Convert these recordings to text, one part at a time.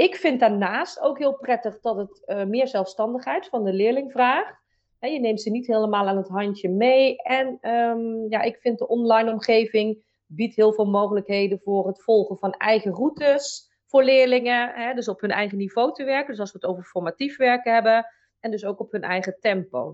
Ik vind daarnaast ook heel prettig dat het uh, meer zelfstandigheid van de leerling vraagt. je neemt ze niet helemaal aan het handje mee. En um, ja, ik vind de online omgeving biedt heel veel mogelijkheden voor het volgen van eigen routes voor leerlingen. Dus op hun eigen niveau te werken. Dus als we het over formatief werken hebben. En dus ook op hun eigen tempo.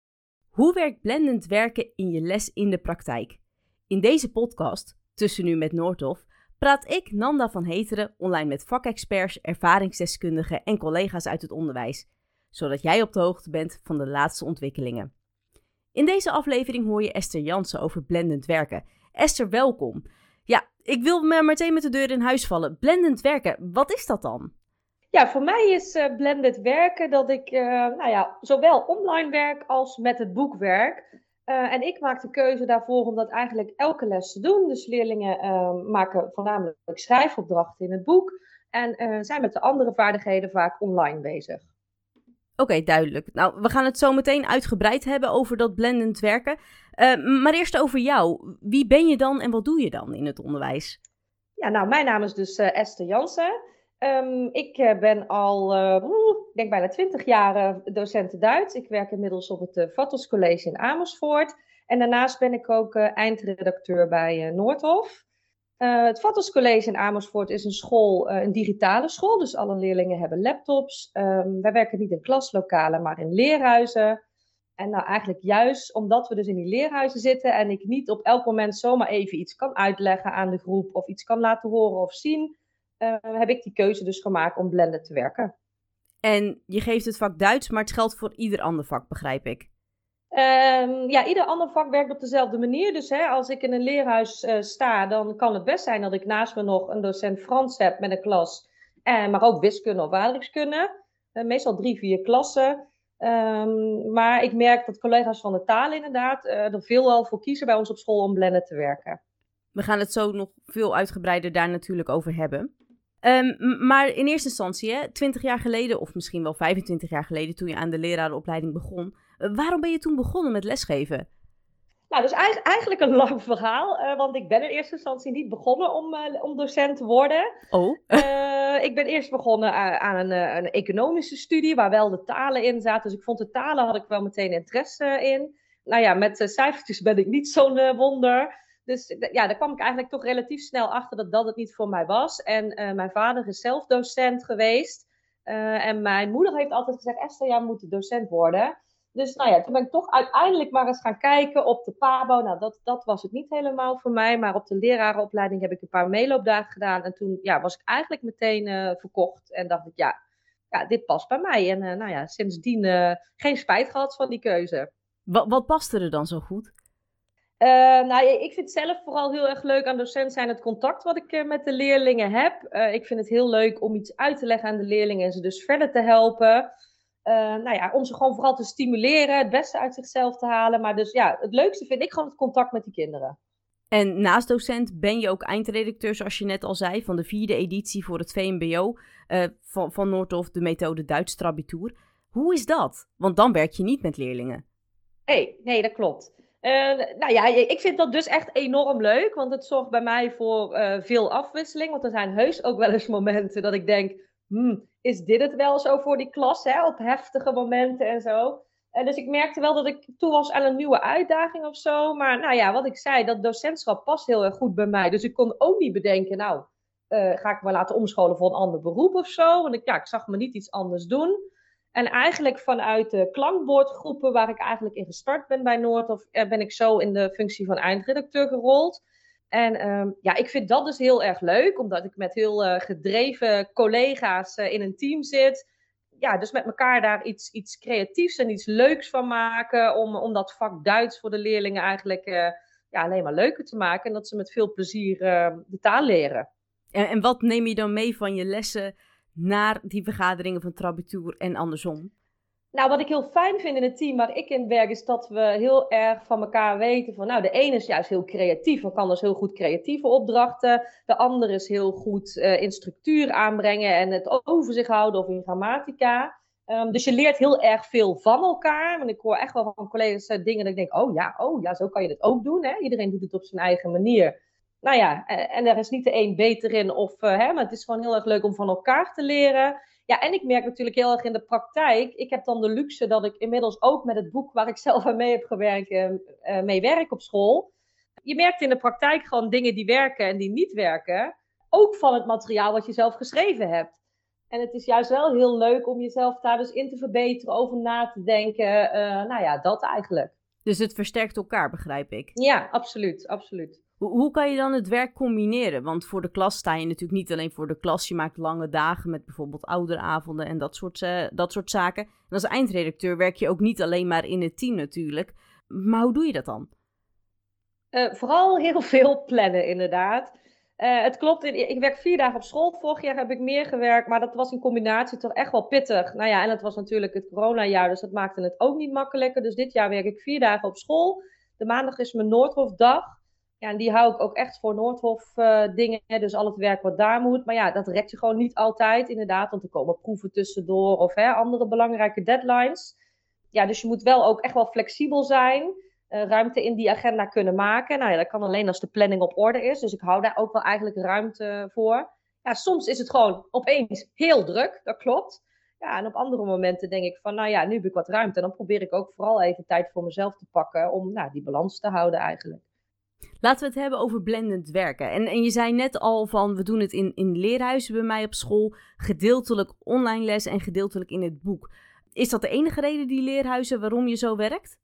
Hoe werkt blendend werken in je les in de praktijk? In deze podcast, Tussen Nu met Noordhof, praat ik, Nanda van Heteren, online met vakexperts, ervaringsdeskundigen en collega's uit het onderwijs, zodat jij op de hoogte bent van de laatste ontwikkelingen. In deze aflevering hoor je Esther Jansen over blendend werken. Esther, welkom. Ja, ik wil maar meteen met de deur in huis vallen. Blendend werken, wat is dat dan? Ja, voor mij is uh, blended werken dat ik uh, nou ja, zowel online werk als met het boek werk. Uh, en ik maak de keuze daarvoor om dat eigenlijk elke les te doen. Dus leerlingen maken voornamelijk schrijfopdrachten in het boek. En zijn met de andere vaardigheden vaak online bezig. Oké, duidelijk. Nou, we gaan het zo meteen uitgebreid hebben over dat blendend werken. maar eerst over jou. Wie ben je dan en wat doe je dan in het onderwijs? Ja, nou, mijn naam is dus Esther Jansen. Um, ik eh, ben al, uh, ik denk bijna twintig jaar docent Duits. Ik werk inmiddels op het uh, College in Amersfoort. En daarnaast ben ik ook eindredacteur bij Noordhof. het Vattels College in Amersfoort is een school, een digitale school. Dus alle leerlingen hebben laptops. Um, wij werken niet in klaslokalen, maar in leerhuizen. En nou eigenlijk juist omdat we dus in die leerhuizen zitten en ik niet op elk moment zomaar even iets kan uitleggen aan de groep of iets kan laten horen of zien heb ik die keuze dus gemaakt om blended te werken. En je geeft het vak Duits, maar het geldt voor ieder ander vak, begrijp ik. Um, ja, ieder ander vak werkt op dezelfde manier. Dus hè, als ik in een leerhuis uh, sta, dan kan het best zijn dat ik naast me nog een docent Frans heb met een klas. Uh, maar ook wiskunde of aardrijkskunde. Uh, meestal drie, vier klassen. Um, maar ik merk dat collega's van de taal inderdaad er veelal voor kiezen bij ons op school om blended te werken. We gaan het zo nog veel uitgebreider daar natuurlijk over hebben. Um, maar in eerste instantie, hè, 20 jaar geleden, of misschien wel 25 jaar geleden, toen je aan de lerarenopleiding begon, uh, waarom ben je toen begonnen met lesgeven? Nou, dat is eigenlijk een lang verhaal, uh, want ik ben in eerste instantie niet begonnen om, uh, om docent te worden. Oh. ik ben eerst begonnen aan een, een, economische studie, waar wel de talen in zaten. Dus ik vond de talen had ik wel meteen interesse in. Nou ja, met cijfertjes ben ik niet zo'n wonder. Dus ja, daar kwam ik eigenlijk toch relatief snel achter dat dat het niet voor mij was. En uh, mijn vader is zelf docent geweest. Uh, en mijn moeder heeft altijd gezegd: Esther, jij moet docent worden. Dus nou ja, toen ben ik toch uiteindelijk maar eens gaan kijken op de PABO. Nou, dat, dat was het niet helemaal voor mij. Maar op de lerarenopleiding heb ik een paar meeloopdagen gedaan. En toen ja, was ik eigenlijk meteen uh, verkocht. En dacht ik, ja, ja, dit past bij mij. En nou ja, sindsdien geen spijt gehad van die keuze. Wat, wat paste er dan zo goed? Uh, nou, ik vind zelf vooral heel erg leuk aan docent zijn het contact wat ik uh, met de leerlingen heb. Uh, ik vind het heel leuk om iets uit te leggen aan de leerlingen en ze dus verder te helpen. nou ja, om ze gewoon vooral te stimuleren, het beste uit zichzelf te halen. Maar dus ja, het leukste vind ik gewoon het contact met die kinderen. En naast docent ben je ook eindredacteur, zoals je net al zei, van de vierde editie voor het VMBO van, van Noordhof, de methode Duits Trabitour. Hoe is dat? Want dan werk je niet met leerlingen. Hey, nee, dat klopt. Uh, nou ja, ik vind dat dus echt enorm leuk, want het zorgt bij mij voor uh, veel afwisseling. Want er zijn heus ook wel eens momenten dat ik denk, hmm, is dit het wel zo voor die klas, hè? op heftige momenten en zo. En dus ik merkte wel dat ik toe was aan een nieuwe uitdaging of zo. Maar nou ja, wat ik zei, dat docentschap past heel erg goed bij mij. Dus ik kon ook niet bedenken, nou, uh, ga ik me laten omscholen voor een ander beroep of zo. Want ik, ja, ik zag me niet iets anders doen. En eigenlijk vanuit de klankbordgroepen waar ik eigenlijk in gestart ben bij Noord, eh, ben ik zo in de functie van eindredacteur gerold. En um, ja, ik vind dat dus heel erg leuk, omdat ik met heel uh, gedreven collega's uh, in een team zit. Ja, dus met elkaar daar iets, iets creatiefs en iets leuks van maken. Om, om dat vak Duits voor de leerlingen eigenlijk ja, alleen maar leuker te maken. En dat ze met veel plezier de taal leren. En, en wat neem je dan mee van je lessen naar die vergaderingen van Trabitour en andersom? Nou, wat ik heel fijn vind in het team waar ik in werk, is dat we heel erg van elkaar weten van, nou, de ene is juist heel creatief kan dus heel goed creatieve opdrachten. De andere is heel goed uh, in structuur aanbrengen en het overzicht houden of in grammatica. Um, dus je leert heel erg veel van elkaar. Want ik hoor echt wel van collega's uh, dingen dat ik denk, oh ja, oh ja, zo kan je het ook doen. Hè? Iedereen doet het op zijn eigen manier. Nou ja, en daar is niet de een beter in, of, hè, maar het is gewoon heel erg leuk om van elkaar te leren. Ja, en ik merk natuurlijk heel erg in de praktijk. Ik heb dan de luxe dat ik inmiddels ook met het boek waar ik zelf aan mee heb gewerkt, uh, mee werk op school. Je merkt in de praktijk gewoon dingen die werken en die niet werken. Ook van het materiaal wat je zelf geschreven hebt. En het is juist wel heel leuk om jezelf daar dus in te verbeteren, over na te denken. Uh, nou ja, dat eigenlijk. Dus het versterkt elkaar, begrijp ik. Ja, absoluut, absoluut. Hoe, kan je dan het werk combineren? Want voor de klas sta je natuurlijk niet alleen voor de klas. Je maakt lange dagen met bijvoorbeeld ouderavonden en dat soort, uh, dat soort zaken. En als eindredacteur werk je ook niet alleen maar in het team natuurlijk. Maar hoe doe je dat dan? Uh, vooral heel veel plannen, inderdaad. Uh, het klopt, ik werk vier dagen op school. Vorig jaar heb ik meer gewerkt, maar dat was in combinatie toch echt wel pittig. Nou ja, en het was natuurlijk het coronajaar, dus dat maakte het ook niet makkelijker. Dus dit jaar werk ik vier dagen op school. De maandag is mijn Noordhofdag. Ja, en die hou ik ook echt voor Noordhof uh, dingen. Dus al het werk wat daar moet. Maar ja, dat rekt je gewoon niet altijd, inderdaad. Want er komen proeven tussendoor of hè, andere belangrijke deadlines. Ja, dus je moet wel ook echt wel flexibel zijn. Uh, ruimte in die agenda kunnen maken. Nou ja, dat kan alleen als de planning op orde is. Dus ik hou daar ook wel eigenlijk ruimte voor. Ja, soms is het gewoon opeens heel druk, dat klopt. Ja, en op andere momenten denk ik van, nou ja, nu heb ik wat ruimte. En dan probeer ik ook vooral even tijd voor mezelf te pakken om nou, die balans te houden eigenlijk. Laten we het hebben over blendend werken. En, en je zei net al van, we doen het in, in leerhuizen bij mij op school, gedeeltelijk online les en gedeeltelijk in het boek. Is dat de enige reden, die leerhuizen, waarom je zo werkt?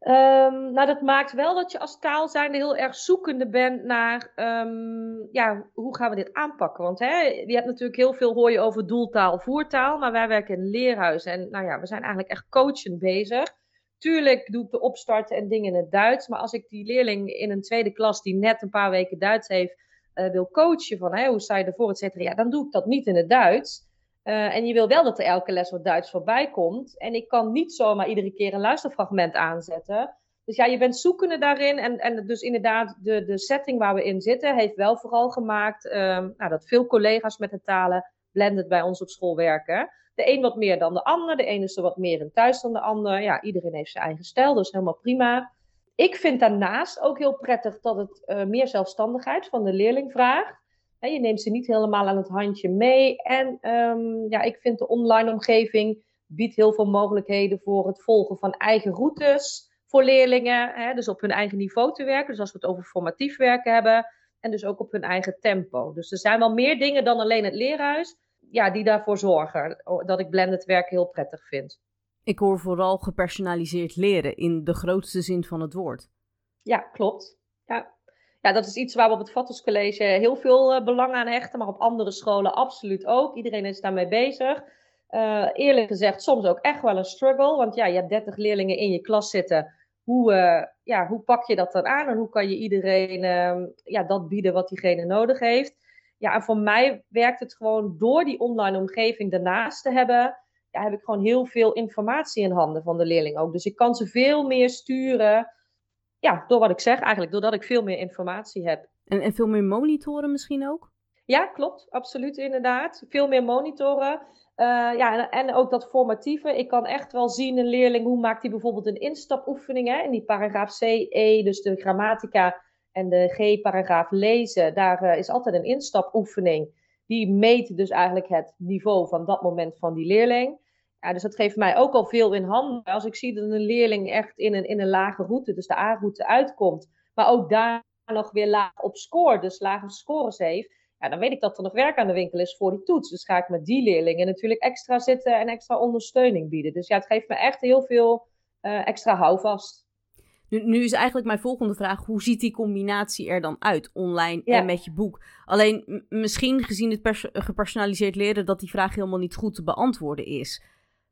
Um, nou, dat maakt wel dat je als taalzijnde heel erg zoekende bent naar, um, ja, hoe gaan we dit aanpakken? Want hè, je hebt natuurlijk heel veel, hoor je over doeltaal, voertaal, maar wij werken in leerhuizen en nou ja, we zijn eigenlijk echt coachend bezig. Tuurlijk doe ik de opstarten en dingen in het Duits. Maar als ik die leerling in een tweede klas die net een paar weken Duits heeft, uh, wil coachen van hoe sta je ervoor, et cetera. Ja, dan doe ik dat niet in het Duits. Uh, en je wil wel dat er elke les wat Duits voorbij komt. En ik kan niet zomaar iedere keer een luisterfragment aanzetten. Dus ja, je bent zoekende daarin. En, en dus inderdaad, de, de setting waar we in zitten, heeft wel vooral gemaakt um, nou, dat veel collega's met de talen blended bij ons op school werken. De een wat meer dan de ander. De ene is er wat meer in thuis dan de ander. Ja, iedereen heeft zijn eigen stijl, is helemaal prima. Ik vind daarnaast ook heel prettig dat het uh, meer zelfstandigheid van de leerling vraagt. Je neemt ze niet helemaal aan het handje mee. En um, ja, ik vind de online omgeving biedt heel veel mogelijkheden voor het volgen van eigen routes voor leerlingen. Dus op hun eigen niveau te werken. Dus als we het over formatief werken hebben. En dus ook op hun eigen tempo. Dus er zijn wel meer dingen dan alleen het leerhuis ja, die daarvoor zorgen dat ik blended werken heel prettig vind. Ik hoor vooral gepersonaliseerd leren in de grootste zin van het woord. Ja, klopt. Ja, ja dat is iets waar we op het Vattels College heel veel uh, belang aan hechten, maar op andere scholen absoluut ook. Iedereen is daarmee bezig. Uh, eerlijk gezegd, soms ook echt wel een struggle, want ja, je hebt 30 leerlingen in je klas zitten. Hoe, uh, ja, hoe pak je dat dan aan en hoe kan je iedereen ehm, ja, dat bieden wat diegene nodig heeft? Ja, en voor mij werkt het gewoon door die online omgeving daarnaast te hebben. Ja, heb ik gewoon heel veel informatie in handen van de leerling ook. Dus ik kan ze veel meer sturen. Ja, door wat ik zeg eigenlijk, doordat ik veel meer informatie heb. En, en veel meer monitoren misschien ook? Ja, klopt. Absoluut, inderdaad. Veel meer monitoren. Uh, ja, en, en, ook dat formatieve. Ik kan echt wel zien een leerling, hoe maakt hij bijvoorbeeld een instapoefening hè, in die paragraaf C, E, dus de grammatica en de G-paragraaf lezen, daar uh, is altijd een instapoefening. Die meet dus eigenlijk het niveau van dat moment van die leerling. Ja, dus dat geeft mij ook al veel in handen. Als ik zie dat een leerling echt in een, in een lage route, dus de A-route, uitkomt, maar ook daar nog weer laag op scoort, dus lage scores heeft, ja, dan weet ik dat er nog werk aan de winkel is voor die toets. Dus ga ik met die leerlingen natuurlijk extra zitten en extra ondersteuning bieden. Dus ja, het geeft me echt heel veel uh, extra houvast. Nu, nu, is eigenlijk mijn volgende vraag: hoe ziet die combinatie er dan uit, online en met je boek? Alleen misschien gezien het gepersonaliseerd leren, dat die vraag helemaal niet goed te beantwoorden is.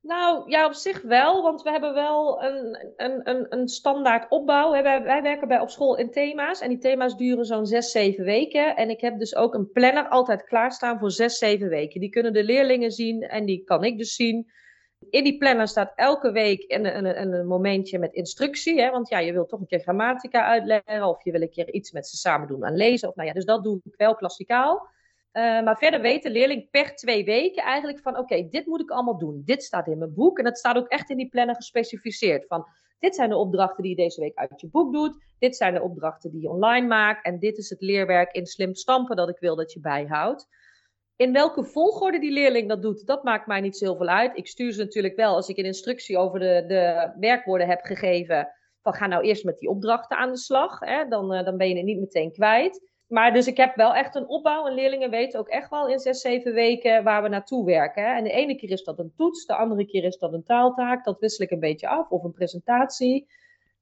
Nou ja, op zich wel, want we hebben wel een, een, een, een standaard opbouw. Wij, wij werken bij op school in thema's en die thema's duren zo'n zes, zeven weken. En ik heb dus ook een planner altijd klaarstaan voor zes, zeven weken. Die kunnen de leerlingen zien en die kan ik dus zien. In die planner staat elke week een, een, een momentje met instructie. Hè? Want ja, je wilt toch een keer grammatica uitleggen. Of je wil een keer iets met ze samen doen aan lezen. Of, nou ja, dus dat doe ik wel klassikaal. Uh, maar verder weet de leerling per twee weken eigenlijk van... oké, dit moet ik allemaal doen. Dit staat in mijn boek. En dat staat ook echt in die planner gespecificeerd. Van dit zijn de opdrachten die je deze week uit je boek doet. Dit zijn de opdrachten die je online maakt. En dit is het leerwerk in slim stampen dat ik wil dat je bijhoudt. In welke volgorde die leerling dat doet, dat maakt mij niet zoveel uit. Ik stuur ze natuurlijk wel als ik een instructie over de, de werkwoorden heb gegeven. Van ga nou eerst met die opdrachten aan de slag. Hè? Dan, uh, dan ben je het niet meteen kwijt. Maar dus ik heb wel echt een opbouw. En leerlingen weten ook echt wel in zes, zeven weken waar we naartoe werken. Hè? En de ene keer is dat een toets, de andere keer is dat een taaltaak. Dat wissel ik een beetje af, of een presentatie.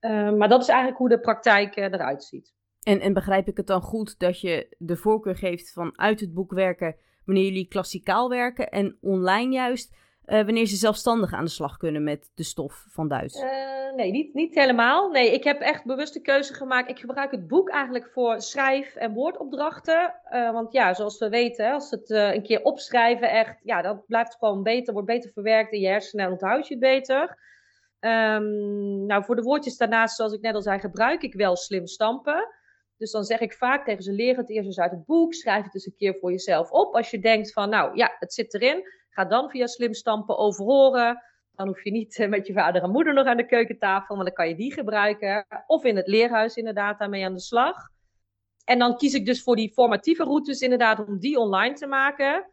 Uh, maar dat is eigenlijk hoe de praktijk uh, eruit ziet. En, en begrijp ik het dan goed dat je de voorkeur geeft van uit het boek werken wanneer jullie klassikaal werken en online juist uh, wanneer ze zelfstandig aan de slag kunnen met de stof van Duits? Uh, nee, niet, niet helemaal. Nee, ik heb echt bewust de keuze gemaakt. Ik gebruik het boek eigenlijk voor schrijf- en woordopdrachten. Uh, want ja, zoals we weten, als het een keer opschrijven echt, ja, dat blijft gewoon beter, wordt beter verwerkt in je hersenen en onthoud je het beter. Um, nou, voor de woordjes daarnaast, zoals ik net al zei, gebruik ik wel slim stampen. Dus dan zeg ik vaak tegen ze: leer het eerst eens uit het boek. Schrijf het eens een keer voor jezelf op. Als je denkt van, nou ja, het zit erin. Ga dan via slim stampen overhoren. Dan hoef je niet eh, met je vader en moeder nog aan de keukentafel, maar dan kan je die gebruiken. Of in het leerhuis inderdaad daarmee aan de slag. En dan kies ik dus voor die formatieve routes inderdaad om die online te maken.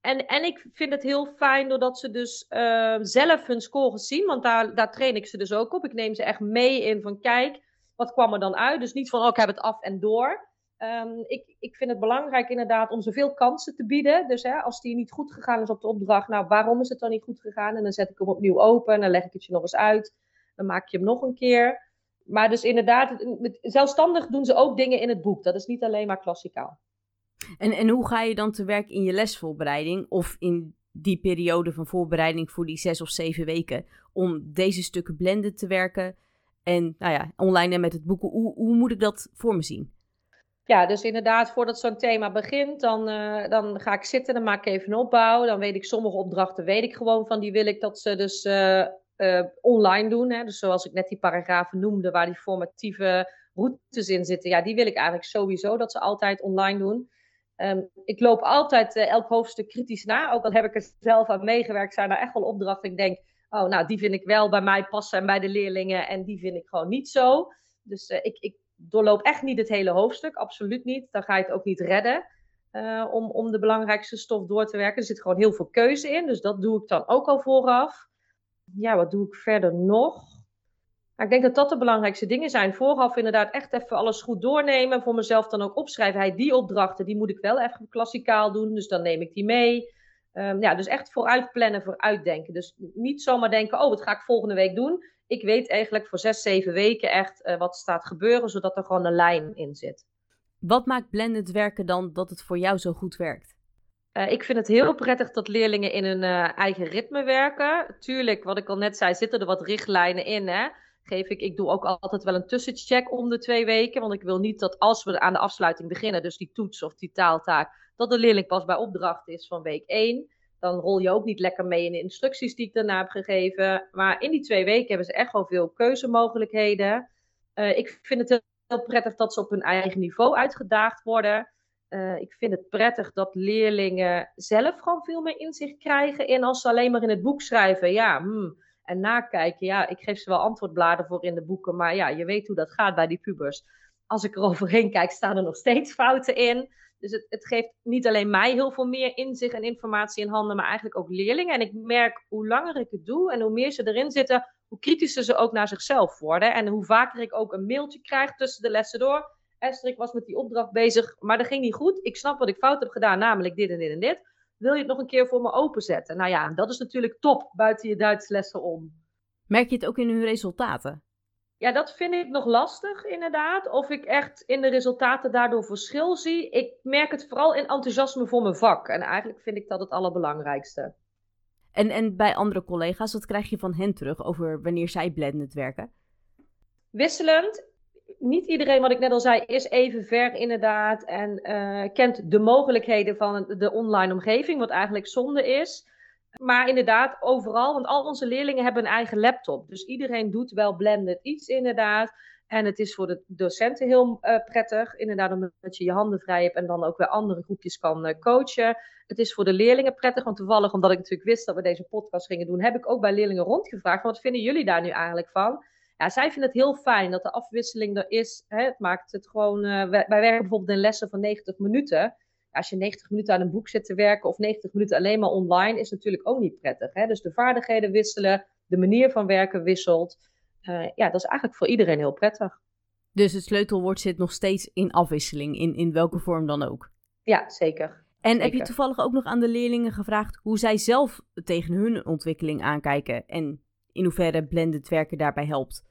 En, en ik vind het heel fijn doordat ze dus uh, zelf hun scores zien, want daar, daar train ik ze dus ook op. Ik neem ze echt mee in van kijk, wat kwam er dan uit? Dus niet van, oh, ik heb het af en door. Um, ik, ik vind het belangrijk inderdaad om zoveel kansen te bieden. Dus hè, als die niet goed gegaan is op de opdracht, nou, waarom is het dan niet goed gegaan? En dan zet ik hem opnieuw open en dan leg ik het je nog eens uit. Dan maak je hem nog een keer. Maar dus inderdaad, zelfstandig doen ze ook dingen in het boek. Dat is niet alleen maar klassikaal. En, en hoe ga je dan te werk in je lesvoorbereiding of in die periode van voorbereiding voor die zes of zeven weken om deze stukken blended te werken? En nou ja, online en met het boeken, hoe, hoe moet ik dat voor me zien? Ja, dus inderdaad, voordat zo'n thema begint, dan, uh, dan ga ik zitten, dan maak ik even een opbouw. Dan weet ik sommige opdrachten, weet ik gewoon van, die wil ik dat ze dus uh, uh, online doen. Hè? Dus zoals ik net die paragrafen noemde, waar die formatieve routes in zitten. Ja, die wil ik eigenlijk sowieso dat ze altijd online doen. Um, ik loop altijd elk hoofdstuk kritisch na, ook al heb ik er zelf aan meegewerkt, zijn er echt wel opdrachten. Ik denk, oh, nou, die vind ik wel bij mij passen en bij de leerlingen en die vind ik gewoon niet zo. Dus uh, ik, ik doorloop echt niet het hele hoofdstuk, absoluut niet. Dan ga je het ook niet redden uh, om, om de belangrijkste stof door te werken. Er zit gewoon heel veel keuze in, dus dat doe ik dan ook al vooraf. Ja, wat doe ik verder nog? Nou, ik denk dat dat de belangrijkste dingen zijn. Vooraf inderdaad echt even alles goed doornemen. Voor mezelf dan ook opschrijven. Hey, die opdrachten, die moet ik wel even klassikaal doen. Dus dan neem ik die mee. Um, ja, dus echt vooruit plannen, vooruit denken. Dus niet zomaar denken, oh, wat ga ik volgende week doen? Ik weet eigenlijk voor zes, zeven weken echt uh, wat staat gebeuren, zodat er gewoon een lijn in zit. Wat maakt blended werken dan dat het voor jou zo goed werkt? Uh, ik vind het heel prettig dat leerlingen in hun uh, eigen ritme werken. Tuurlijk, wat ik al net zei, zitten er wat richtlijnen in. Hè? Geef ik, ik doe ook altijd wel een tussencheck om de twee weken. Want ik wil niet dat als we aan de afsluiting beginnen, dus die toets of die taaltaak, dat de leerling pas bij opdracht is van week 1. Dan rol je ook niet lekker mee in de instructies die ik daarna heb gegeven. Maar in die twee weken hebben ze echt wel veel keuzemogelijkheden. Uh, ik vind het heel, prettig dat ze op hun eigen niveau uitgedaagd worden. Uh, ik vind het prettig dat leerlingen zelf gewoon veel meer inzicht krijgen in als ze alleen maar in het boek schrijven. Ja, hmm, en nakijken. Ja, ik geef ze wel antwoordbladen voor in de boeken. Maar ja, je weet hoe dat gaat bij die pubers. Als ik er overheen kijk, staan er nog steeds fouten in. Dus het, het, geeft niet alleen mij heel veel meer inzicht en informatie in handen, maar eigenlijk ook leerlingen. En ik merk hoe langer ik het doe en hoe meer ze erin zitten, hoe kritischer ze ook naar zichzelf worden. En hoe vaker ik ook een mailtje krijg tussen de lessen door. Esther, ik was met die opdracht bezig, maar dat ging niet goed. Ik snap wat ik fout heb gedaan, namelijk dit en dit en dit. Wil je het nog een keer voor me openzetten? Nou ja, dat is natuurlijk top buiten je Duits lessen om. Merk je het ook in hun resultaten? Ja, dat vind ik nog lastig inderdaad. Of ik echt in de resultaten daardoor verschil zie. Ik merk het vooral in enthousiasme voor mijn vak. En eigenlijk vind ik dat het allerbelangrijkste. En, en bij andere collega's, wat krijg je van hen terug over wanneer zij blendend werken? Wisselend. Niet iedereen, wat ik net al zei, is even ver inderdaad. En uh, kent de mogelijkheden van de online omgeving, wat eigenlijk zonde is. Maar inderdaad, overal, want al onze leerlingen hebben een eigen laptop. Dus iedereen doet wel blended iets inderdaad. En het is voor de docenten heel uh, prettig, inderdaad, omdat je je handen vrij hebt en dan ook weer andere groepjes kan uh, coachen. Het is voor de leerlingen prettig, want toevallig, omdat ik natuurlijk wist dat we deze podcast gingen doen, heb ik ook bij leerlingen rondgevraagd, wat vinden jullie daar nu eigenlijk van? Ja, zij vinden het heel fijn dat de afwisseling er is. Hè? Het maakt het gewoon. Uh, wij, wij, werken bijvoorbeeld in lessen van 90 minuten. Als je 90 minuten aan een boek zit te werken of 90 minuten alleen maar online, is natuurlijk ook niet prettig. Hè? Dus de vaardigheden wisselen, de manier van werken wisselt. Uh, ja, dat is eigenlijk voor iedereen heel prettig. Dus het sleutelwoord zit nog steeds in afwisseling, in, in welke vorm dan ook. Ja, zeker. En heb je toevallig ook nog aan de leerlingen gevraagd hoe zij zelf tegen hun ontwikkeling aankijken en in hoeverre blended werken daarbij helpt?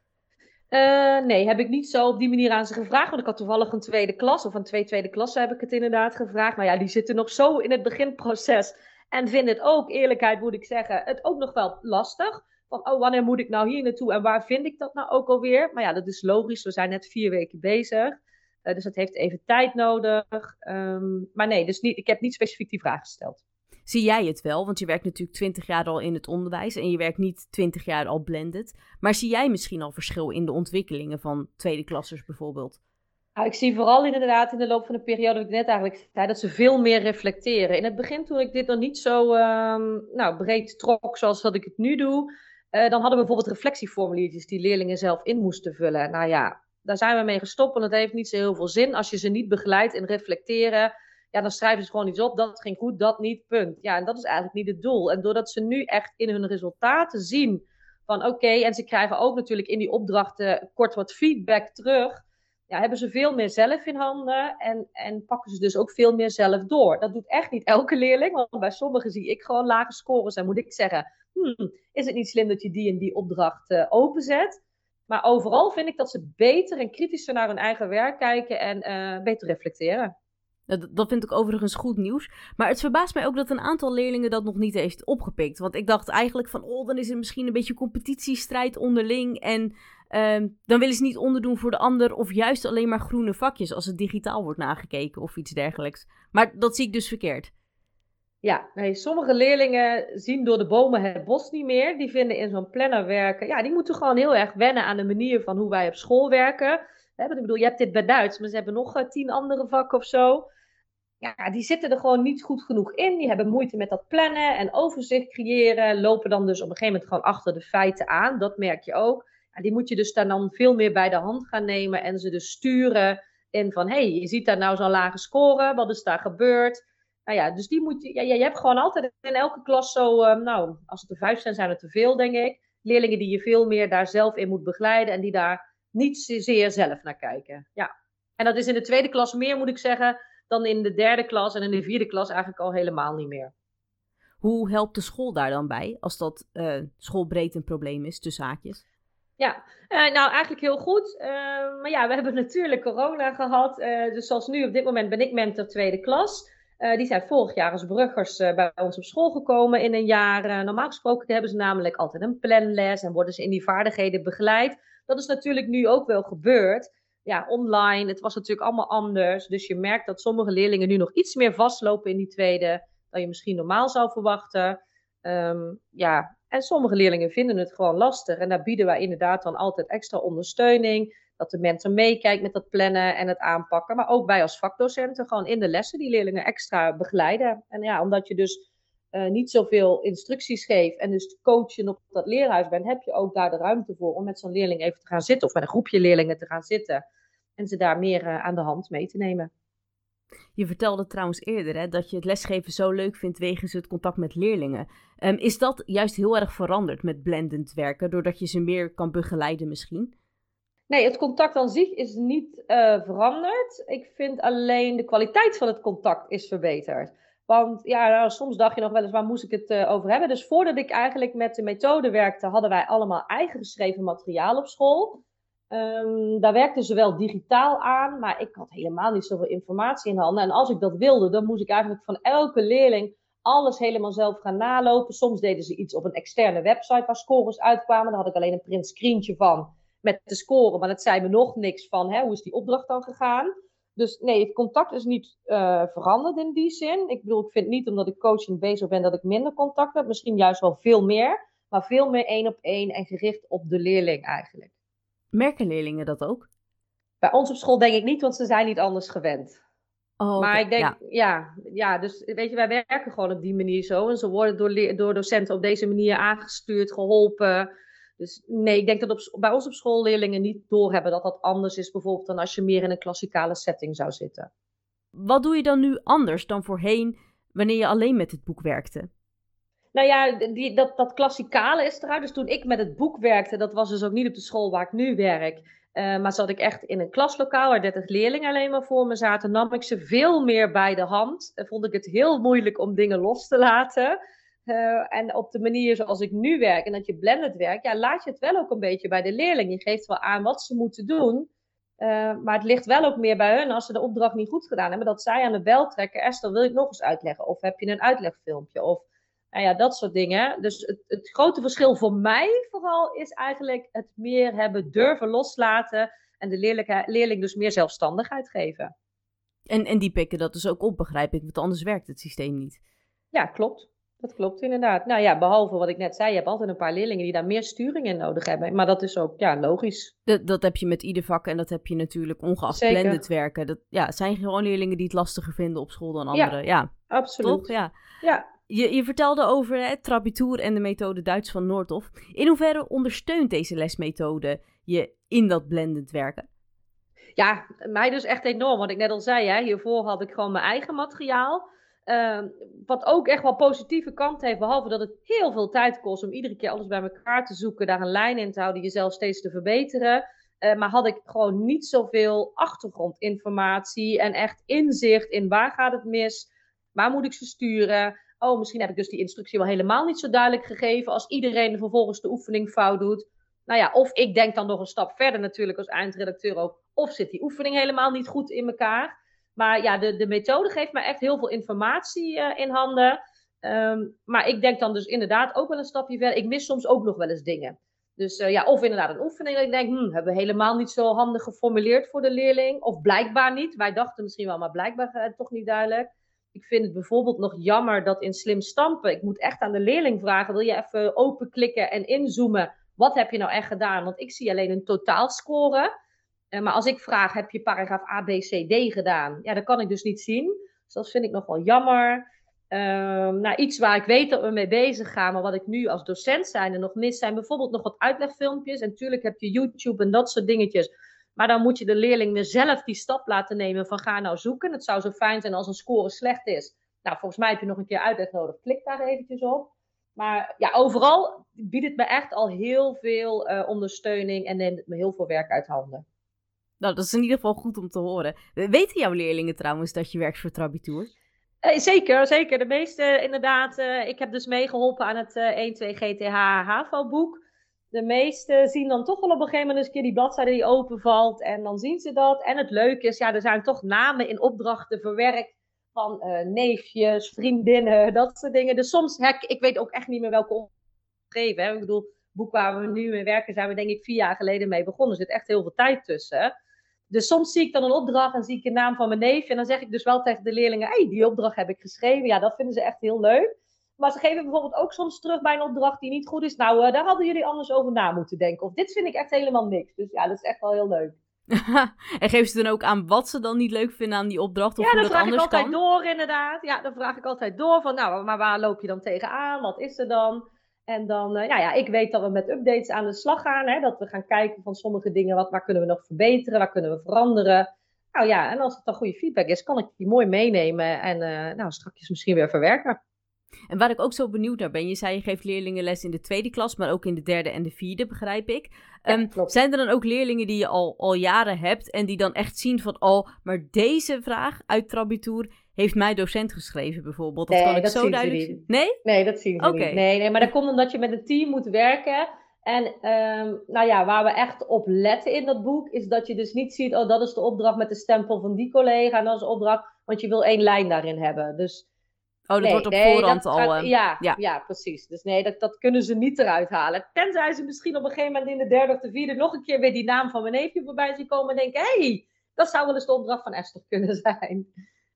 Uh, nee, heb ik niet zo op die manier aan ze gevraagd. Want ik had toevallig een tweede klas, of een twee tweede klasse heb ik het inderdaad gevraagd. Maar ja, die zitten nog zo in het beginproces. En vinden het ook, eerlijkheid moet ik zeggen, het ook nog wel lastig. Van, oh, wanneer moet ik nou hier naartoe en waar vind ik dat nou ook alweer? Maar ja, dat is logisch. We zijn net vier weken bezig. Uh, dus dat heeft even tijd nodig. Um, maar nee, dus niet, ik heb niet specifiek die vraag gesteld. Zie jij het wel? Want je werkt natuurlijk twintig jaar al in het onderwijs en je werkt niet twintig jaar al blended. Maar zie jij misschien al verschil in de ontwikkelingen van tweede klassers bijvoorbeeld? Nou, ik zie vooral inderdaad in de loop van de periode, dat ik net eigenlijk zei, dat ze veel meer reflecteren. In het begin, toen ik dit nog niet zo um, nou, breed trok zoals dat ik het nu doe, uh, dan hadden we bijvoorbeeld reflectieformuliertjes die leerlingen zelf in moesten vullen. Nou ja, daar zijn we mee gestopt, want het heeft niet zo heel veel zin als je ze niet begeleidt in reflecteren. Ja, dan schrijven ze gewoon iets op. Dat ging goed, dat niet, punt. Ja, en dat is eigenlijk niet het doel. En doordat ze nu echt in hun resultaten zien van oké, en ze krijgen ook natuurlijk in die opdrachten kort wat feedback terug. Ja, hebben ze veel meer zelf in handen en, en pakken ze dus ook veel meer zelf door. Dat doet echt niet elke leerling, want bij sommigen zie ik gewoon lage scores. En moet ik zeggen, hmm, is het niet slim dat je die en die opdracht uh, openzet? Maar overal vind ik dat ze beter en kritischer naar hun eigen werk kijken en uh, beter reflecteren. Dat, dat vind ik overigens goed nieuws. Maar het verbaast mij ook dat een aantal leerlingen dat nog niet heeft opgepikt. Want ik dacht eigenlijk van, oh, dan is er misschien een beetje competitiestrijd onderling. En uh, dan willen ze niet onderdoen voor de ander. Of juist alleen maar groene vakjes als het digitaal wordt nagekeken of iets dergelijks. Maar dat zie ik dus verkeerd. Ja, nee, sommige leerlingen zien door de bomen het bos niet meer. Die vinden in zo'n planner werken. Ja, die moeten gewoon heel erg wennen aan de manier van hoe wij op school werken. Ik bedoel, je hebt dit bij Duits, maar ze hebben nog uh, tien andere vakken of zo. Ja, die zitten er gewoon niet goed genoeg in. Die hebben moeite met dat plannen en overzicht creëren. Lopen dan dus op een gegeven moment gewoon achter de feiten aan. Dat merk je ook. Ja, die moet je dus daar dan veel meer bij de hand gaan nemen en ze dus sturen in van, hé, hey, je ziet daar nou zo'n lage score. Wat is daar gebeurd? Nou ja, dus die moet je, ja, je hebt gewoon altijd in elke klas zo, uh, nou, als het er vijf zijn, zijn het te veel, denk ik. Leerlingen die je veel meer daar zelf in moet begeleiden en die daar niet zozeer zelf naar kijken. Ja. En dat is in de tweede klas meer, moet ik zeggen, dan in de derde klas en in de vierde klas eigenlijk al helemaal niet meer. Hoe helpt de school daar dan bij, als dat uh, schoolbreed een probleem is, tussen haakjes? Ja, uh, nou eigenlijk heel goed. Uh, maar ja, we hebben natuurlijk corona gehad. dus zoals nu op dit moment ben ik mentor tweede klas. Die zijn vorig jaar als bruggers bij ons op school gekomen in een jaar. Normaal gesproken hebben ze namelijk altijd een planles en worden ze in die vaardigheden begeleid. Dat is natuurlijk nu ook wel gebeurd. Ja, online, het was natuurlijk allemaal anders. Dus je merkt dat sommige leerlingen nu nog iets meer vastlopen in die tweede dan je misschien normaal zou verwachten. Um, ja, en sommige leerlingen vinden het gewoon lastig. En daar bieden wij inderdaad dan altijd extra ondersteuning dat de mentor meekijkt met dat plannen en het aanpakken. Maar ook wij als vakdocenten gewoon in de lessen die leerlingen extra begeleiden. En ja, omdat je dus uh, niet zoveel instructies geeft en dus coachen op dat leerhuis bent, heb je ook daar de ruimte voor om met zo'n leerling even te gaan zitten of met een groepje leerlingen te gaan zitten en ze daar meer uh, aan de hand mee te nemen. Je vertelde trouwens eerder hè, dat je het lesgeven zo leuk vindt wegens het contact met leerlingen. Um, is dat juist heel erg veranderd met blendend werken, doordat je ze meer kan begeleiden misschien? Nee, het contact aan zich is niet uh, veranderd. Ik vind alleen de kwaliteit van het contact is verbeterd. Want ja, nou, soms dacht je nog wel eens, waar moest ik het uh, over hebben? Dus voordat ik eigenlijk met de methode werkte, hadden wij allemaal eigen geschreven materiaal op school. Um, daar werkten ze wel digitaal aan, maar ik had helemaal niet zoveel informatie in handen. En als ik dat wilde, dan moest ik eigenlijk van elke leerling alles helemaal zelf gaan nalopen. Soms deden ze iets op een externe website waar scores uitkwamen. Daar had ik alleen een print screentje van met de score, maar dat zei me nog niks van hè, hoe is die opdracht dan gegaan. Dus nee, het contact is niet uh, veranderd in die zin. Ik bedoel, ik vind niet omdat ik coaching bezig ben dat ik minder contact heb. Misschien juist wel veel meer, maar veel meer één op één en gericht op de leerling eigenlijk. Merken leerlingen dat ook? Bij ons op school denk ik niet, want ze zijn niet anders gewend. Oh, maar ik denk, ja. ja. Ja, dus weet je, wij werken gewoon op die manier zo. En ze worden door, door docenten op deze manier aangestuurd, geholpen. Dus nee, ik denk dat op, bij ons op school leerlingen niet doorhebben dat dat anders is bijvoorbeeld dan als je meer in een klassikale setting zou zitten. Wat doe je dan nu anders dan voorheen wanneer je alleen met het boek werkte? Nou ja, die, dat, dat klassikale is eruit. Dus toen ik met het boek werkte, dat was dus ook niet op de school waar ik nu werk. Uh, maar zat ik echt in een klaslokaal waar 30 leerlingen alleen maar voor me zaten, nam ik ze veel meer bij de hand. En vond ik het heel moeilijk om dingen los te laten. Uh, en op de manier zoals ik nu werk en dat je blended werkt, ja, laat je het wel ook een beetje bij de leerling. Je geeft wel aan wat ze moeten doen. Uh, maar het ligt wel ook meer bij hun als ze de opdracht niet goed gedaan hebben. Dat zij aan de bel trekken. Esther, wil ik nog eens uitleggen? Of heb je een uitlegfilmpje? Of nou ja, dat soort dingen. Dus het, het, grote verschil voor mij vooral is eigenlijk het meer hebben durven loslaten. En de leerling, leerling dus meer zelfstandigheid geven. En, en die pikken dat dus ook op, begrijp ik. Want anders werkt het systeem niet. Ja, klopt. Dat klopt inderdaad. Nou ja, behalve wat ik net zei, je hebt altijd een paar leerlingen die daar meer sturing in nodig hebben. Maar dat is ook ja, logisch. Dat, dat heb je met ieder vak en dat heb je natuurlijk ongeacht blended werken. Dat ja, zijn gewoon leerlingen die het lastiger vinden op school dan anderen. Ja, ja. absoluut. Toch? Ja. ja. Je, je vertelde over het Trabitour en de methode Duits van Noordhof. In hoeverre ondersteunt deze lesmethode je in dat blended werken? Ja, mij dus echt enorm. Wat ik net al zei, hè, hiervoor had ik gewoon mijn eigen materiaal. Uh, wat ook echt wel positieve kant heeft, behalve dat het heel veel tijd kost om iedere keer alles bij elkaar te zoeken, daar een lijn in te houden, jezelf steeds te verbeteren. Uh, maar had ik gewoon niet zoveel achtergrondinformatie en echt inzicht in waar gaat het mis, waar moet ik ze sturen. Oh, misschien heb ik dus die instructie wel helemaal niet zo duidelijk gegeven als iedereen vervolgens de oefening fout doet. Nou ja, of ik denk dan nog een stap verder natuurlijk als eindredacteur ook, of zit die oefening helemaal niet goed in elkaar. Maar ja, de, de methode geeft mij echt heel veel informatie uh, in handen. Um, maar ik denk dan dus inderdaad ook wel een stapje verder. Ik mis soms ook nog wel eens dingen. Dus uh, ja, of inderdaad een oefening dat ik denk, hmm, hebben we helemaal niet zo handig geformuleerd voor de leerling. Of blijkbaar niet. Wij dachten misschien wel, maar blijkbaar uh, toch niet duidelijk. Ik vind het bijvoorbeeld nog jammer dat in slim stampen, ik moet echt aan de leerling vragen, wil je even openklikken en inzoomen? Wat heb je nou echt gedaan? Want ik zie alleen een totaalscore. Uh, maar als ik vraag, heb je paragraaf A, B, C, D gedaan? Ja, dat kan ik dus niet zien. Dus dat vind ik nog wel jammer. Um, nou, iets waar ik weet dat we mee bezig gaan, maar wat ik nu als docent zijn en nog mis, zijn bijvoorbeeld nog wat uitlegfilmpjes. En natuurlijk heb je YouTube en dat soort dingetjes. Maar dan moet je de leerling weer zelf die stap laten nemen van ga nou zoeken. Het zou zo fijn zijn als een score slecht is. Nou, volgens mij heb je nog een keer uitleg nodig. Klik daar eventjes op. Maar ja, overal biedt het me echt al heel veel uh, ondersteuning en neemt het me heel veel werk uit handen. Nou, dat is in ieder geval goed om te horen. Weten jouw leerlingen trouwens dat je werkt voor Trabitour? Uh, zeker, zeker. De meeste inderdaad. Uh, ik heb dus meegeholpen aan het uh, 1-2 GTH HAVO-boek. De meesten zien dan toch wel op een gegeven moment eens een keer die bladzijde die openvalt. En dan zien ze dat. En het leuke is, ja, er zijn toch namen in opdrachten verwerkt van neefjes, vriendinnen, dat soort dingen. Dus soms, hek, ik weet ook echt niet meer welke opgeven. Ik bedoel, het boek waar we nu mee werken, zijn we denk ik vier jaar geleden mee begonnen. Er zit echt heel veel tijd tussen. Dus soms zie ik dan een opdracht en zie ik de naam van mijn neefje. En dan zeg ik dus wel tegen de leerlingen: hé, hey, die opdracht heb ik geschreven. Ja, dat vinden ze echt heel leuk. Maar ze geven bijvoorbeeld ook soms terug bij een opdracht die niet goed is. Nou, uh, daar hadden jullie anders over na moeten denken. Of dit vind ik echt helemaal niks. Dus ja, dat is echt wel heel leuk. en geven ze dan ook aan wat ze dan niet leuk vinden aan die opdracht? Of ja, dat vraag ik altijd door, inderdaad. Ja, dan vraag ik altijd door van, nou, maar waar loop je dan tegenaan? Wat is er dan? En dan, nou ja, ik weet dat we met updates aan de slag gaan. Hè, dat we gaan kijken van sommige dingen, wat, waar kunnen we nog verbeteren? Waar kunnen we veranderen? Nou ja, en als het dan goede feedback is, kan ik die mooi meenemen en uh, nou, straks misschien weer verwerken. En waar ik ook zo benieuwd naar ben, je zei je geeft leerlingen les in de tweede klas, maar ook in de derde en de vierde, begrijp ik. Ja, um, zijn er dan ook leerlingen die je al, al jaren hebt en die dan echt zien van, oh, maar deze vraag uit Trabitour heeft mij docent geschreven bijvoorbeeld? Dat nee, kan ik dat zo duidelijk zien. Nee? Nee, dat zien ze niet. Nee, nee, maar dat komt omdat je met een team moet werken. En um, nou ja, waar we echt op letten in dat boek, is dat je dus niet ziet, oh, dat is de opdracht met de stempel van die collega en dat is de opdracht, want je wil één lijn daarin hebben. Dus Oh, dat nee, wordt op nee, voorhand al... gaat- eh, ja, ja. ja. precies. Dus nee, dat, dat kunnen ze niet eruit halen. Tenzij ze misschien op een gegeven moment in de derde of de vierde nog een keer weer die naam van mijn neefje voorbij zien komen en denken, hé, hey, dat zou wel eens de opdracht van Esther kunnen zijn.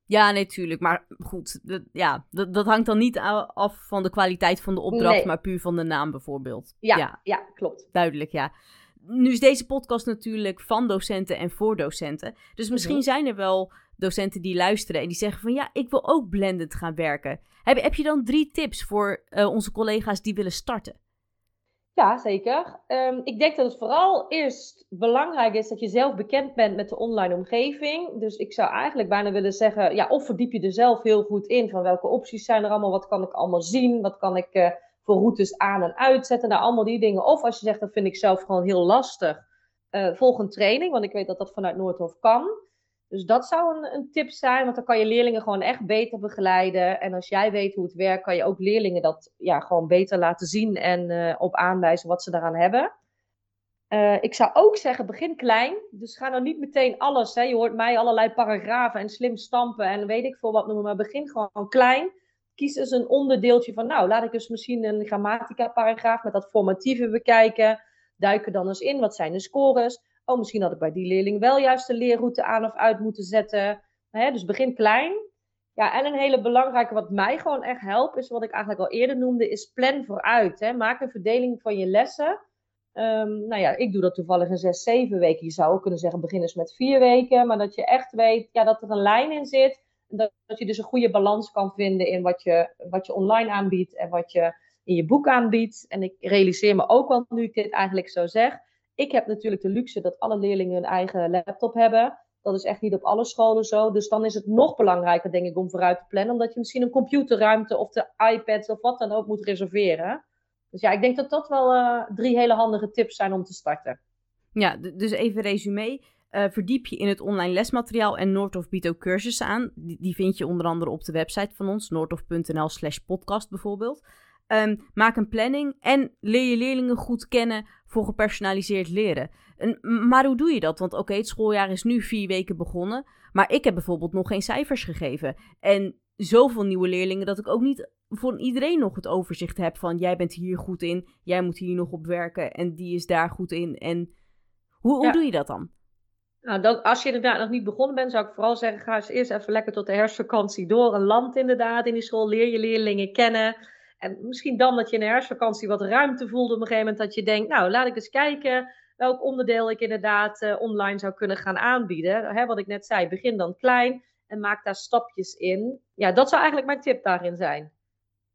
Ja, nee, tuurlijk. Maar goed, dat, ja, dat, dat hangt dan niet af van de kwaliteit van de opdracht, Nee. maar puur van de naam bijvoorbeeld. Ja, ja. ja, klopt. duidelijk, ja. Nu is deze podcast natuurlijk van docenten en voor docenten. Dus misschien Mhm. zijn er wel docenten die luisteren en die zeggen van ja, ik wil ook blended gaan werken. Heb, heb je dan drie tips voor eh, onze collega's die willen starten? Ja, zeker. Ehm, ik denk dat het vooral eerst belangrijk is dat je zelf bekend bent met de online omgeving. Dus ik zou eigenlijk bijna willen zeggen, ja, of verdiep je er zelf heel goed in van welke opties zijn er allemaal, wat kan ik allemaal zien, wat kan ik uh, voor routes aan en uitzetten, nou allemaal die dingen. Of als je zegt, dat vind ik zelf gewoon heel lastig, uh, volg een training, want ik weet dat dat vanuit Noordhof kan. Dus dat zou een, een, tip zijn, want dan kan je leerlingen gewoon echt beter begeleiden. En als jij weet hoe het werkt, kan je ook leerlingen dat ja, gewoon beter laten zien en uh, op aanwijzen wat ze daaraan hebben. Uh, ik zou ook zeggen, begin klein. Dus ga nou niet meteen alles. Hè. Je hoort mij allerlei paragrafen en slim stampen en weet ik veel wat noemen. Maar begin gewoon klein. Kies eens een onderdeeltje van, nou, laat ik dus misschien een grammatica-paragraaf met dat formatieve bekijken. Duik er dan eens in. Wat zijn de scores? Oh, misschien had ik bij die leerling wel juist de leerroute aan of uit moeten zetten. Dus begin klein. Ja, en een hele belangrijke, wat mij gewoon echt helpt, is wat ik eigenlijk al eerder noemde, is plan vooruit. Maak een verdeling van je lessen. Um, nou ja, ik doe dat toevallig in zes, zeven weken. Je zou ook kunnen zeggen, begin eens met vier weken. Maar dat je echt weet ja, dat er een lijn in zit. Dat, dat je dus een goede balans kan vinden in wat je, wat je online aanbiedt en wat je in je boek aanbiedt. En ik realiseer me ook wel, nu ik dit eigenlijk zo zeg, ik heb natuurlijk de luxe dat alle leerlingen een eigen laptop hebben. Dat is echt niet op alle scholen zo. Dus dan is het nog belangrijker, denk ik, om vooruit te plannen. Omdat je misschien een computerruimte of de iPad of wat dan ook moet reserveren. Dus ja, ik denk dat dat wel uh, drie hele handige tips zijn om te starten. Ja, dus even resume. Uh, verdiep je in het online lesmateriaal en Noordhof biedt ook cursussen aan. Die, die, vind je onder andere op de website van ons, noordhof.nl slash podcast bijvoorbeeld. Um, maak een planning en leer je leerlingen goed kennen voor gepersonaliseerd leren. En, maar hoe doe je dat? Want oké, okay, het schooljaar is nu vier weken begonnen, maar ik heb bijvoorbeeld nog geen cijfers gegeven. En zoveel nieuwe leerlingen dat ik ook niet voor iedereen nog het overzicht heb van jij bent hier goed in, jij moet hier nog op werken en die is daar goed in. En hoe, hoe doe je dat dan? Nou, dat, als je inderdaad nog niet begonnen bent, zou ik vooral zeggen: ga eens eerst even lekker tot de herfstvakantie door. Een land inderdaad in die school. Leer je leerlingen kennen. En misschien dan dat je in de herfstvakantie wat ruimte voelt op een gegeven moment. Dat je denkt, nou laat ik eens kijken welk onderdeel ik inderdaad uh, online zou kunnen gaan aanbieden. Hè, wat ik net zei, begin dan klein en maak daar stapjes in. Ja, dat zou eigenlijk mijn tip daarin zijn.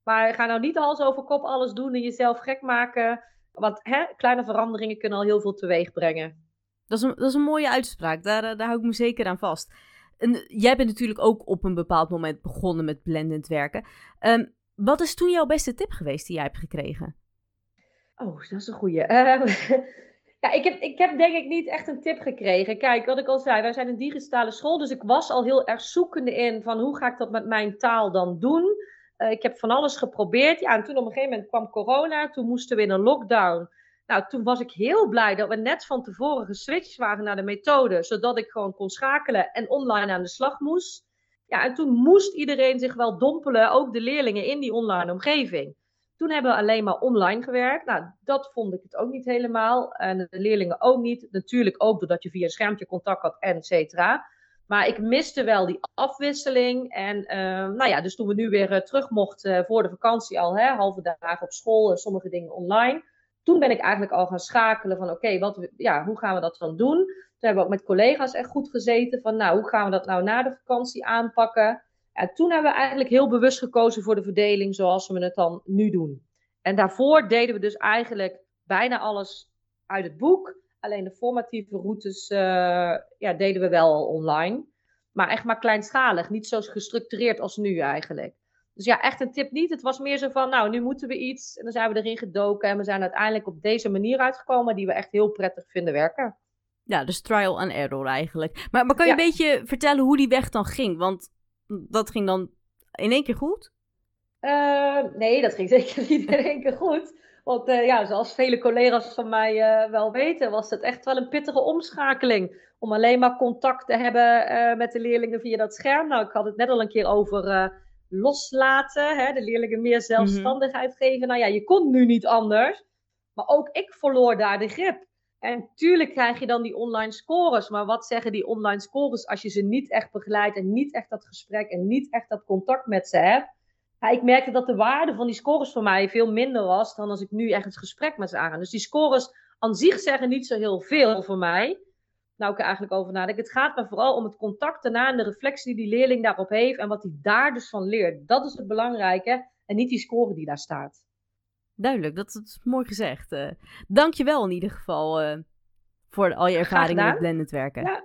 Maar ga nou niet hals over kop alles doen en jezelf gek maken. Want hè, kleine veranderingen kunnen al heel veel teweeg brengen. Dat is een, dat is een mooie uitspraak. Daar, eh, daar hou ik me zeker aan vast. En jij bent natuurlijk ook op een bepaald moment begonnen met blendend werken. Um, wat is toen jouw beste tip geweest die jij hebt gekregen? Oh, dat is een goeie. Uh, ja, ik heb, ik heb denk ik niet echt een tip gekregen. Kijk, wat ik al zei, wij zijn een digitale school, dus ik was al heel erg zoekende in van hoe ga ik dat met mijn taal dan doen. Uh, ik heb van alles geprobeerd. Ja, en toen op een gegeven moment kwam corona, toen moesten we in een lockdown. Nou, toen was ik heel blij dat we net van tevoren geswitcht waren naar de methode, zodat ik gewoon kon schakelen en online aan de slag moest. Ja, en toen moest iedereen zich wel dompelen, ook de leerlingen, in die online omgeving. Toen hebben we alleen maar online gewerkt. Nou, dat vond ik het ook niet helemaal. En de leerlingen ook niet. Natuurlijk ook doordat je via een schermpje contact had, et cetera. Maar ik miste wel die afwisseling. En uh, nou ja, dus toen we nu weer uh, terug mochten uh, voor de vakantie al, hè, halve dagen op school en sommige dingen online. Toen ben ik eigenlijk al gaan schakelen van oké, okay, ja, hoe gaan we dat dan doen? Toen hebben we ook met collega's echt goed gezeten van, nou, hoe gaan we dat nou na de vakantie aanpakken? En toen hebben we eigenlijk heel bewust gekozen voor de verdeling zoals we het dan nu doen. En daarvoor deden we dus eigenlijk bijna alles uit het boek. Alleen de formatieve routes uh, ja, deden we wel online. Maar echt maar kleinschalig, niet zo gestructureerd als nu eigenlijk. Dus ja, echt een tip niet. Het was meer zo van, nou, nu moeten we iets. En dan zijn we erin gedoken. En we zijn uiteindelijk op deze manier uitgekomen, die we echt heel prettig vinden werken. Ja, dus trial and error eigenlijk. Maar, maar kan je een beetje vertellen hoe die weg dan ging? Want dat ging dan in één keer goed? Uh, nee, dat ging zeker niet in één keer goed. Want uh, ja, zoals vele collega's van mij uh, wel weten, was het echt wel een pittige omschakeling. Om alleen maar contact te hebben met de leerlingen via dat scherm. Nou, ik had het net al een keer over loslaten. Hè, de leerlingen meer zelfstandigheid mm -hmm. geven. Nou ja, je kon nu niet anders. Maar ook ik verloor daar de grip. En tuurlijk krijg je dan die online scores. Maar wat zeggen die online scores als je ze niet echt begeleidt en niet echt dat gesprek en niet echt dat contact met ze hebt? Ja, ik merkte dat de waarde van die scores voor mij veel minder was dan als ik nu echt het gesprek met ze aan. Dus die scores aan zich zeggen niet zo heel veel voor mij. Nou, ik er eigenlijk over nadenk. Het gaat me vooral om het contact daarna en de reflectie die die leerling daarop heeft en wat hij daar dus van leert. Dat is het belangrijke en niet die score die daar staat. Duidelijk. Dat is mooi gezegd. Uh, Dank je wel in ieder geval uh, voor al je ervaringen met blended werken. Ja,